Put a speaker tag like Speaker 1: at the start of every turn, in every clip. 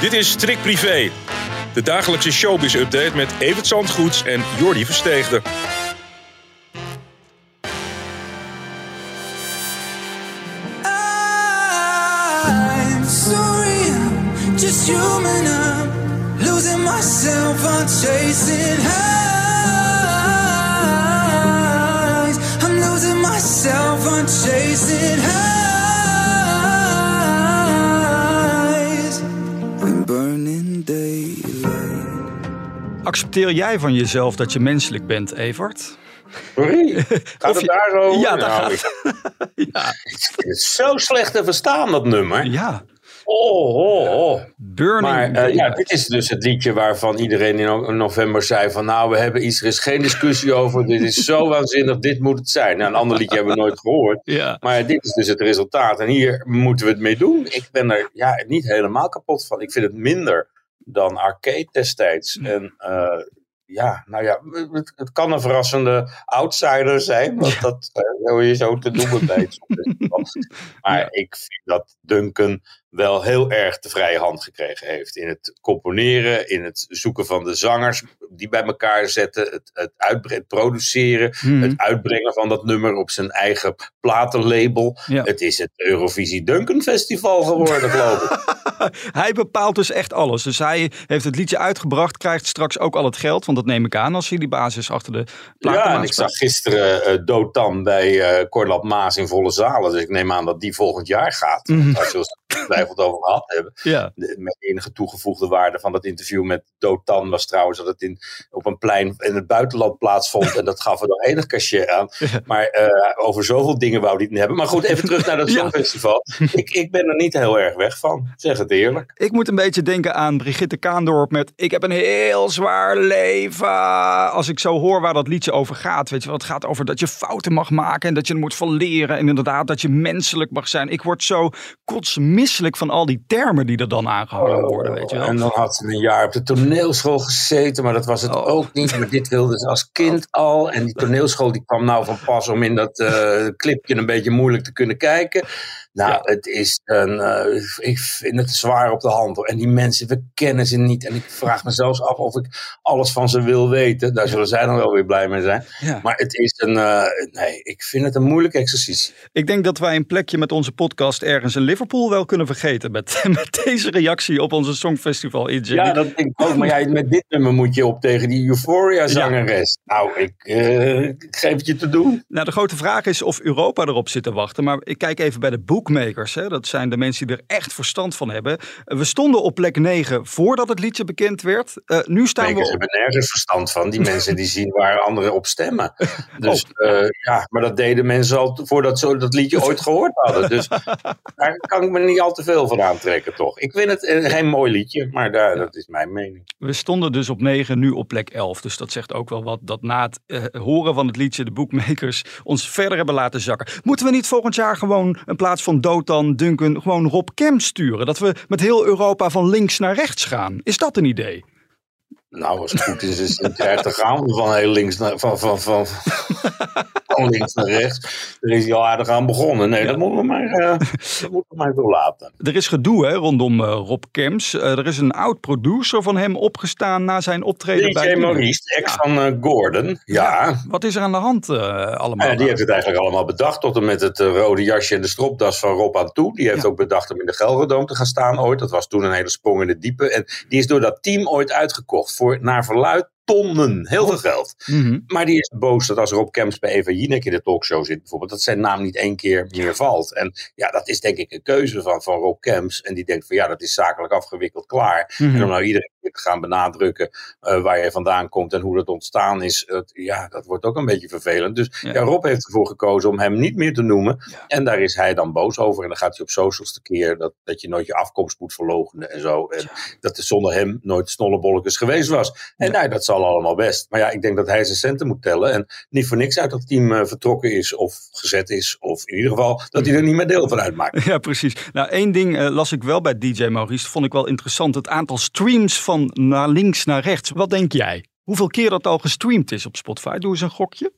Speaker 1: Dit is Trick Privé, de dagelijkse showbiz-update met Evert Zandgoeds en Jordi Versteegde.
Speaker 2: I'm sorry, losing myself. I'm chasing highs. I'm losing myself. I'm chasing highs.
Speaker 3: Accepteer jij van jezelf dat je menselijk bent, Evert?
Speaker 4: Sorry, gaat het
Speaker 3: je-
Speaker 4: daar over?
Speaker 3: Ja, daar
Speaker 4: Nou,
Speaker 3: gaat
Speaker 4: ik
Speaker 3: ja.
Speaker 4: zo slecht te verstaan, dat nummer.
Speaker 3: ja,
Speaker 4: Oh, oh, oh.
Speaker 3: Burning
Speaker 4: Maar eh, ja, dit is dus het liedje waarvan iedereen in no- november zei van... nou, we hebben iets, er is geen discussie over, dit is zo waanzinnig, dit moet het zijn. Nou, een ander liedje hebben we nooit gehoord.
Speaker 3: Ja.
Speaker 4: Maar dit is dus het resultaat. En hier moeten we het mee doen. Ik ben er ja, niet helemaal kapot van. Ik vind het minder dan Arcade destijds. En eh, ja, nou ja, het, het kan een verrassende outsider zijn. Want dat eh, wil je zo te noemen bij het. Maar ik vind dat Duncan wel heel erg de vrije hand gekregen heeft. In het componeren, in het zoeken van de zangers die bij elkaar zetten. Het, het, uitbre- het produceren,
Speaker 3: Mhm.
Speaker 4: het uitbrengen van dat nummer op zijn eigen platenlabel.
Speaker 3: Ja.
Speaker 4: Het is het Eurovisie Duncan Festival geworden, geloof ik.
Speaker 3: Hij bepaalt dus echt alles. Dus hij heeft het liedje uitgebracht, krijgt straks ook al het geld. Want dat neem ik aan als hij die basis achter de
Speaker 4: Ja, en ik zag gisteren eh Dotan bij eh Corlab Maas in volle zalen. Dus ik neem aan dat die volgend jaar gaat.
Speaker 3: Mhm.
Speaker 4: Ongetwijfeld over gehad hebben.
Speaker 3: Ja.
Speaker 4: De, met enige toegevoegde waarde van dat interview met Dotan was trouwens dat het in, op een plein in het buitenland plaatsvond. en dat gaf er nog enig cachet aan. Maar eh, over zoveel dingen wou hij het niet hebben. Maar goed, even terug naar dat. Songfestival. Ik, ik ben er niet heel erg weg van. Zeg het eerlijk.
Speaker 3: Ik moet een beetje denken aan Brigitte Kaandorp met Ik heb een heel zwaar leven. Als ik zo hoor waar dat liedje over gaat. Weet je wel, het gaat over dat je fouten mag maken en dat je er moet van leren. En inderdaad dat je menselijk mag zijn. Ik word zo kotsmisselijk van al die termen die er dan aangehangen worden. Weet je wel.
Speaker 4: En dan had ze een jaar op de toneelschool gezeten, maar dat was het
Speaker 3: Oh.
Speaker 4: ook niet. Maar dit wilde ze als kind al. En die toneelschool die kwam nou van pas om in dat eh, clipje een beetje moeilijk te kunnen kijken. Nou,
Speaker 3: Ja.
Speaker 4: het is een. eh, ik vind het zwaar op de hand. hoor. En die mensen, we kennen ze niet. En ik vraag me zelfs af of ik alles van ze wil weten. Daar zullen zij dan wel weer blij mee zijn.
Speaker 3: Ja.
Speaker 4: Maar het is een. eh, nee, ik vind het een moeilijk exercitie.
Speaker 3: Ik denk dat wij een plekje met onze podcast ergens in Liverpool wel kunnen vergeten. Met, met deze reactie op onze Songfestival in
Speaker 4: Ja, dat denk ik ook. Maar ja, met dit nummer moet je op tegen die Euphoria-zangeres. Nou, ik, eh, ik geef het je te doen.
Speaker 3: Nou, de grote vraag is of Europa erop zit te wachten. Maar ik kijk even bij de bookmakers. Hè. Dat zijn de mensen die er echt verstand van hebben. We stonden op plek 9 voordat het liedje bekend werd. Eh, nu staan
Speaker 4: Makers
Speaker 3: we...
Speaker 4: hebben nergens verstand van. Die mensen die zien waar anderen op stemmen. Dus eh, ja, maar dat deden mensen al voordat ze dat liedje ooit gehoord hadden. Dus daar kan ik me niet al te veel van aantrekken, toch? Ik vind het geen mooi liedje, maar daar, dat is mijn mening.
Speaker 3: We stonden dus op 9, nu op plek 11. Dus dat zegt ook wel wat dat na het eh, horen van het liedje de bookmakers ons verder hebben laten zakken. Moeten we niet volgend jaar gewoon in plaats van Dotan, Duncan, gewoon Rob Kemp sturen? Dat we met heel Europa van links naar rechts gaan. Is dat een idee?
Speaker 4: Nou, als het goed is, is het er te gaan van heel links naar, van, van, van, van links naar rechts. Er is hij al aardig aan begonnen. Nee, dat moeten we maar, eh, dat moeten we maar toelaten.
Speaker 3: Er is gedoe hè, rondom eh, Rob Kemps. Eh, er is een oud producer van hem opgestaan na zijn optreden bij...
Speaker 4: DJ Maurice, ex van Gordon. Ja,
Speaker 3: Wat is er aan de hand allemaal?
Speaker 4: Die heeft het eigenlijk allemaal bedacht, tot en met het rode jasje en de stropdas van Rob aan toe. Die heeft ook bedacht om in de Gelredome te gaan staan ooit. Dat was toen een hele sprong in de diepe. En die is door dat team ooit uitgekocht voor, naar verluid, tonnen. Heel veel geld.
Speaker 3: Mhm.
Speaker 4: Maar die is boos dat als Rob Kemps bij Eva Jinek in de talkshow zit bijvoorbeeld, dat zijn naam niet één keer meer valt. En ja, dat is denk ik een keuze van, van Rob Kemps. En die denkt van ja, dat is zakelijk afgewikkeld klaar.
Speaker 3: Mhm.
Speaker 4: En om nou iedere keer te gaan benadrukken eh, waar je vandaan komt en hoe dat ontstaan is, het- ja, dat wordt ook een beetje vervelend. Dus
Speaker 3: Ja.
Speaker 4: ja. Rob heeft ervoor gekozen om hem niet meer te noemen.
Speaker 3: Ja.
Speaker 4: En daar is hij dan boos over. En dan gaat hij op socials tekeer dat, dat je nooit je afkomst moet verloochenen en zo. En dat er zonder hem nooit snollebolletjes geweest was. En nou, dat zal allemaal best. Maar ja, ik denk dat hij zijn centen moet tellen. En niet voor niks uit dat team eh, vertrokken is of gezet is. Of in ieder geval dat hij er niet meer deel van uitmaakt.
Speaker 3: Ja, precies. Nou, één ding eh, las ik wel bij DJ Maurice. Vond ik wel interessant. Het aantal streams van naar links naar rechts. Wat denk jij? Hoeveel keer dat al gestreamd is op Spotify? Doe eens een gokje.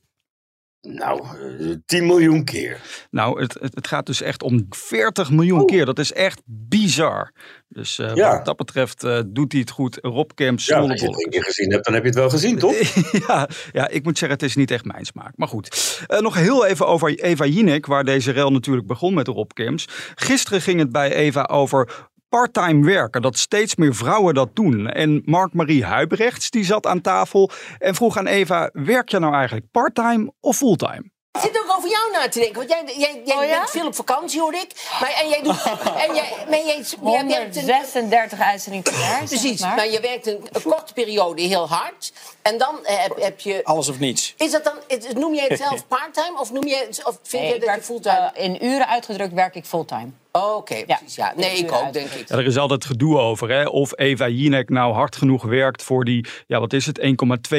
Speaker 4: Nou, eh, 10 miljoen keer.
Speaker 3: Nou, het, het, het gaat dus echt om 40 miljoen keer. Dat is echt bizar. Dus eh,
Speaker 4: Ja.
Speaker 3: wat dat betreft eh, doet hij het goed. Rob Kemps,
Speaker 4: Ja, als je het één keer gezien hebt, dan heb je het wel gezien, toch?
Speaker 3: ja, ja, ik moet zeggen, het is niet echt mijn smaak. Maar goed, Eh, nog heel even over Eva Jinek, waar deze rel natuurlijk begon met Rob Kemps. Gisteren ging het bij Eva over parttime werken, dat steeds meer vrouwen dat doen. En Mark-Marie Huibrechts, die zat aan tafel en vroeg aan Eva, werk je nou eigenlijk parttime of fulltime?
Speaker 5: Ik zit ook over jou na te denken. Want jij, jij, jij
Speaker 6: Oh ja?
Speaker 5: bent veel op vakantie, hoor ik. Maar, en jij doet. en jij, maar jij, jij werkt een,
Speaker 6: 136 uitzendingen per jaar. zeg
Speaker 5: precies.
Speaker 6: maar.
Speaker 5: Maar je werkt een, een korte periode heel hard. En dan eh, heb, heb je.
Speaker 7: Alles of niets.
Speaker 5: Is dat dan, noem jij het zelf parttime? Of, noem jij, het- of vind
Speaker 6: Nee, ik
Speaker 5: dat je fulltime.
Speaker 6: eh, in uren uitgedrukt werk ik fulltime.
Speaker 5: Oh, Oké, precies. Ja. Nee, ik ook, denk ik.
Speaker 3: Ja, er is altijd gedoe over, hè? of Eva Jinek nou hard genoeg werkt voor die, ja wat is het, 1,2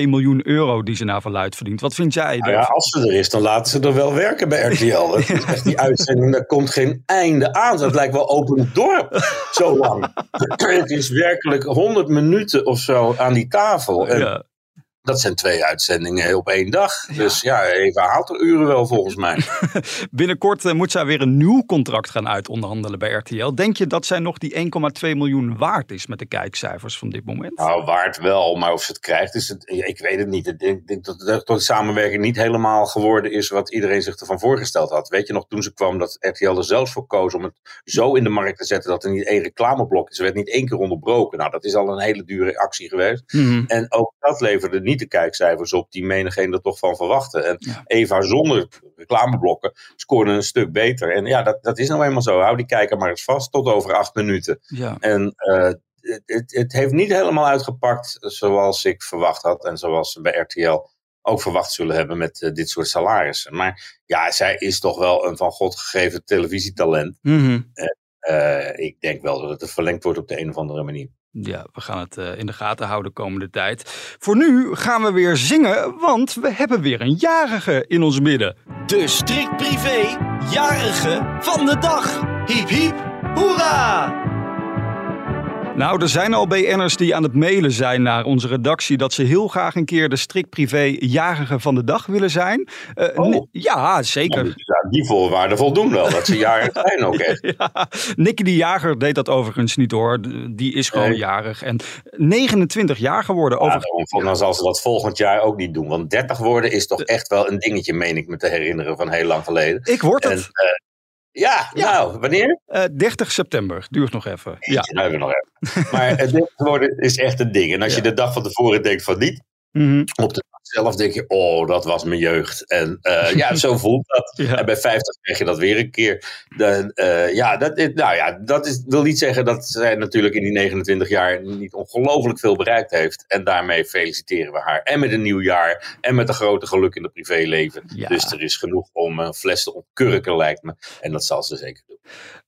Speaker 3: miljoen euro die ze naar verluid verdient. Wat vind jij?
Speaker 4: Nou ja, als ze er is, dan laten ze er wel werken bij RTL. Dat is echt die uitzending, daar komt geen einde aan. Het lijkt wel open dorp, zo lang. Het is werkelijk 100 minuten of zo aan die tafel. En
Speaker 3: Ja.
Speaker 4: Dat zijn twee uitzendingen op één dag. Dus ja, Eva haalt er uren wel volgens mij.
Speaker 3: Binnenkort eh, moet zij weer een nieuw contract gaan uitonderhandelen bij RTL. Denk je dat zij nog die 1,2 miljoen waard is met de kijkcijfers van dit moment?
Speaker 4: Nou, waard wel, maar of ze het krijgt, is het, ik weet het niet. Ik denk, denk dat, dat de samenwerking niet helemaal geworden is wat iedereen zich ervan voorgesteld had. Weet je nog, toen ze kwam, dat RTL er zelfs voor koos om het zo in de markt te zetten dat er niet één reclameblok is. Er werd niet één keer onderbroken. Nou, dat is al een hele dure actie geweest.
Speaker 3: Mhm.
Speaker 4: En ook dat leverde niet de kijkcijfers op die menigeen er toch van verwachtte. En
Speaker 3: Ja.
Speaker 4: Eva zonder reclameblokken scoorde een stuk beter. En ja, dat, dat is nou eenmaal zo. Hou die kijker maar eens vast tot over acht minuten.
Speaker 3: Ja.
Speaker 4: En eh, het, het, het heeft niet helemaal uitgepakt zoals ik verwacht had. En zoals ze bij RTL ook verwacht zullen hebben met eh, dit soort salarissen. Maar ja, zij is toch wel een van God gegeven televisietalent.
Speaker 3: Mhm.
Speaker 4: Eh, ik denk wel dat het verlengd wordt op de een of andere manier.
Speaker 3: Ja, we gaan het eh, in de gaten houden de komende tijd. Voor nu gaan we weer zingen, want we hebben weer een jarige in ons midden.
Speaker 8: De strikt privé jarige van de dag. Hiep hiep, hoera!
Speaker 3: Nou, er zijn al BN'ers die aan het mailen zijn naar onze redactie dat ze heel graag een keer de strikt privé jarige van de dag willen zijn. Eh,
Speaker 4: Oh.
Speaker 3: Ja, zeker.
Speaker 4: Die voorwaarden voldoen wel. Dat ze jarig zijn ook echt.
Speaker 3: Ja, Nicky de Jager deed dat overigens niet hoor. Die is gewoon
Speaker 4: Nee.
Speaker 3: jarig. En 29 jaar geworden.
Speaker 4: Ja, dan zal ze dat volgend jaar ook niet doen. Want 30 worden is toch echt wel een dingetje, meen ik me te herinneren van heel lang geleden.
Speaker 3: Ik word
Speaker 4: En,
Speaker 3: het.
Speaker 4: eh, ja, nou, wanneer?
Speaker 3: Eh 30 september. Duurt nog even. Ja.
Speaker 4: Ja. Nou, hebben we nog even. Maar het 30 worden is echt een ding. En als je de dag van tevoren denkt van niet,
Speaker 3: Mhm.
Speaker 4: op de zelf denk je, oh, dat was mijn jeugd. En eh, ja, zo voelt dat.
Speaker 3: Ja.
Speaker 4: En bij 50 krijg je dat weer een keer. Dan, eh, ja, dat, is- nou ja, dat is, wil niet zeggen dat zij natuurlijk in die 29 jaar niet ongelooflijk veel bereikt heeft. En daarmee feliciteren we haar. En met een nieuw jaar. En met een grote geluk in het privéleven.
Speaker 3: Ja.
Speaker 4: Dus er is genoeg om een fles te ontkurken, lijkt me. En dat zal ze zeker doen.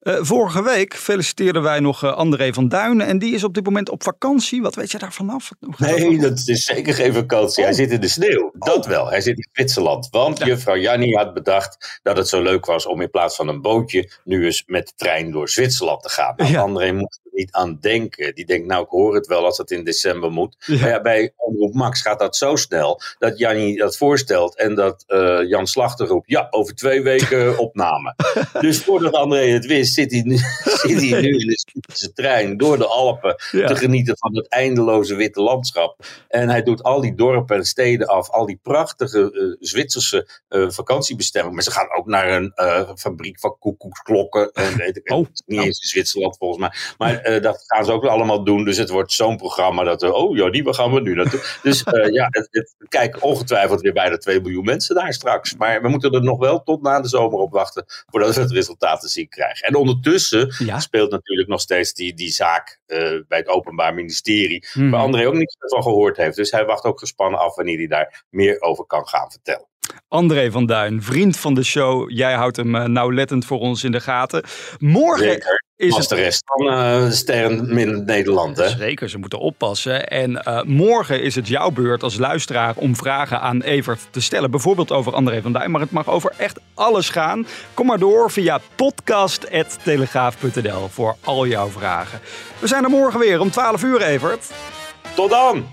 Speaker 3: Eh, vorige week feliciteerden wij nog eh, André van Duinen. En die is op dit moment op vakantie. Wat weet je daar vanaf?
Speaker 4: Nee,
Speaker 3: dat?
Speaker 4: dat is zeker geen vakantie. Hij zit in de sneeuw. Dat wel. Hij zit in Zwitserland. Want juffrouw Jannie had bedacht dat het zo leuk was om in plaats van een bootje nu eens met de trein door Zwitserland te gaan. Nou,
Speaker 3: Ja.
Speaker 4: André moet er niet aan denken. Die denkt, nou ik hoor het wel als het in december moet.
Speaker 3: Ja.
Speaker 4: Maar ja, bij Omroep Max gaat dat zo snel dat Jannie dat voorstelt en dat eh, Jan Slachter roept, ja, over twee weken opname. dus voordat André het wist, zit hij nu, zit hij nu in de Zwitserse trein door de Alpen
Speaker 3: Ja.
Speaker 4: te genieten van het eindeloze witte landschap. En hij doet al die dorpen en steden af, al die prachtige eh, Zwitserse eh, vakantiebestemmingen. Maar ze gaan ook naar een eh, fabriek van koekoeksklokken. En, weet ik,
Speaker 3: Oh.
Speaker 4: niet eens in Zwitserland volgens mij. Maar dat gaan ze ook allemaal doen. Dus het wordt zo'n programma dat, we, oh ja, die waar gaan we nu naartoe. Dus ja, het, het kijken ongetwijfeld weer bijna 2 miljoen mensen daar straks. Maar we moeten er nog wel tot na de zomer op wachten voordat we het resultaat te zien krijgen. En ondertussen
Speaker 3: Ja.
Speaker 4: speelt natuurlijk nog steeds die, die zaak eh, bij het Openbaar Ministerie.
Speaker 3: Mhm.
Speaker 4: Waar André ook niets van gehoord heeft. Dus hij wacht ook gespannen af wanneer hij daar meer over kan gaan vertellen.
Speaker 3: André van Duin, vriend van de show. Jij houdt hem eh, nauwlettend voor ons in de gaten. Morgen
Speaker 4: Zeker.
Speaker 3: Is
Speaker 4: Als de rest van eh sterren in Nederland. Hè?
Speaker 3: Zeker, ze moeten oppassen. En eh, morgen is het jouw beurt als luisteraar om vragen aan Evert te stellen. Bijvoorbeeld over André van Duin, maar het mag over echt alles gaan. Kom maar door via podcast.telegraaf.nl voor al jouw vragen. We zijn er morgen weer om 12 uur, Evert.
Speaker 4: Tot dan!